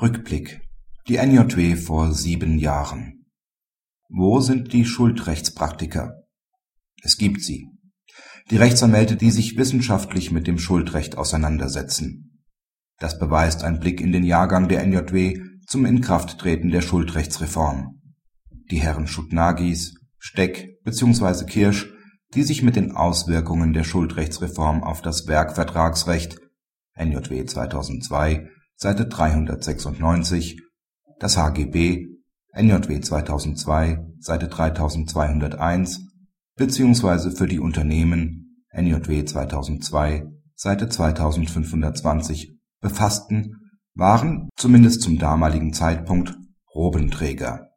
Rückblick. Die NJW vor sieben Jahren. Wo sind die Schuldrechtspraktiker? Es gibt sie. Die Rechtsanwälte, die sich wissenschaftlich mit dem Schuldrecht auseinandersetzen. Das beweist ein Blick in den Jahrgang der NJW zum Inkrafttreten der Schuldrechtsreform. Die Herren Schutnagis, Steck bzw. Kirsch, die sich mit den Auswirkungen der Schuldrechtsreform auf das Werkvertragsrecht NJW 2002 Seite 396, das HGB NJW 2002 Seite 3201 beziehungsweise für die Unternehmen NJW 2002 Seite 2520 befassten, waren, zumindest zum damaligen Zeitpunkt, Robenträger.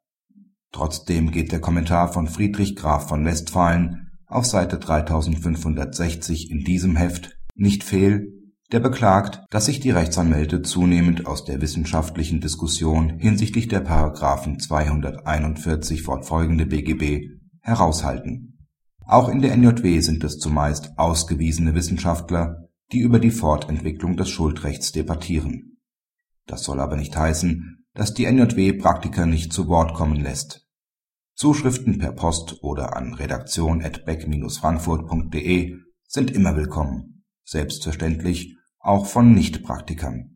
Trotzdem geht der Kommentar von Friedrich Graf von Westphalen auf Seite 3560 in diesem Heft nicht fehl der beklagt, dass sich die Rechtsanwälte zunehmend aus der wissenschaftlichen Diskussion hinsichtlich der § 241 fortfolgende BGB heraushalten. Auch in der NJW sind es zumeist ausgewiesene Wissenschaftler, die über die Fortentwicklung des Schuldrechts debattieren. Das soll aber nicht heißen, dass die NJW Praktiker nicht zu Wort kommen lässt. Zuschriften per Post oder an redaktion@beck-frankfurt.de sind immer willkommen, selbstverständlich auch von Nichtpraktikern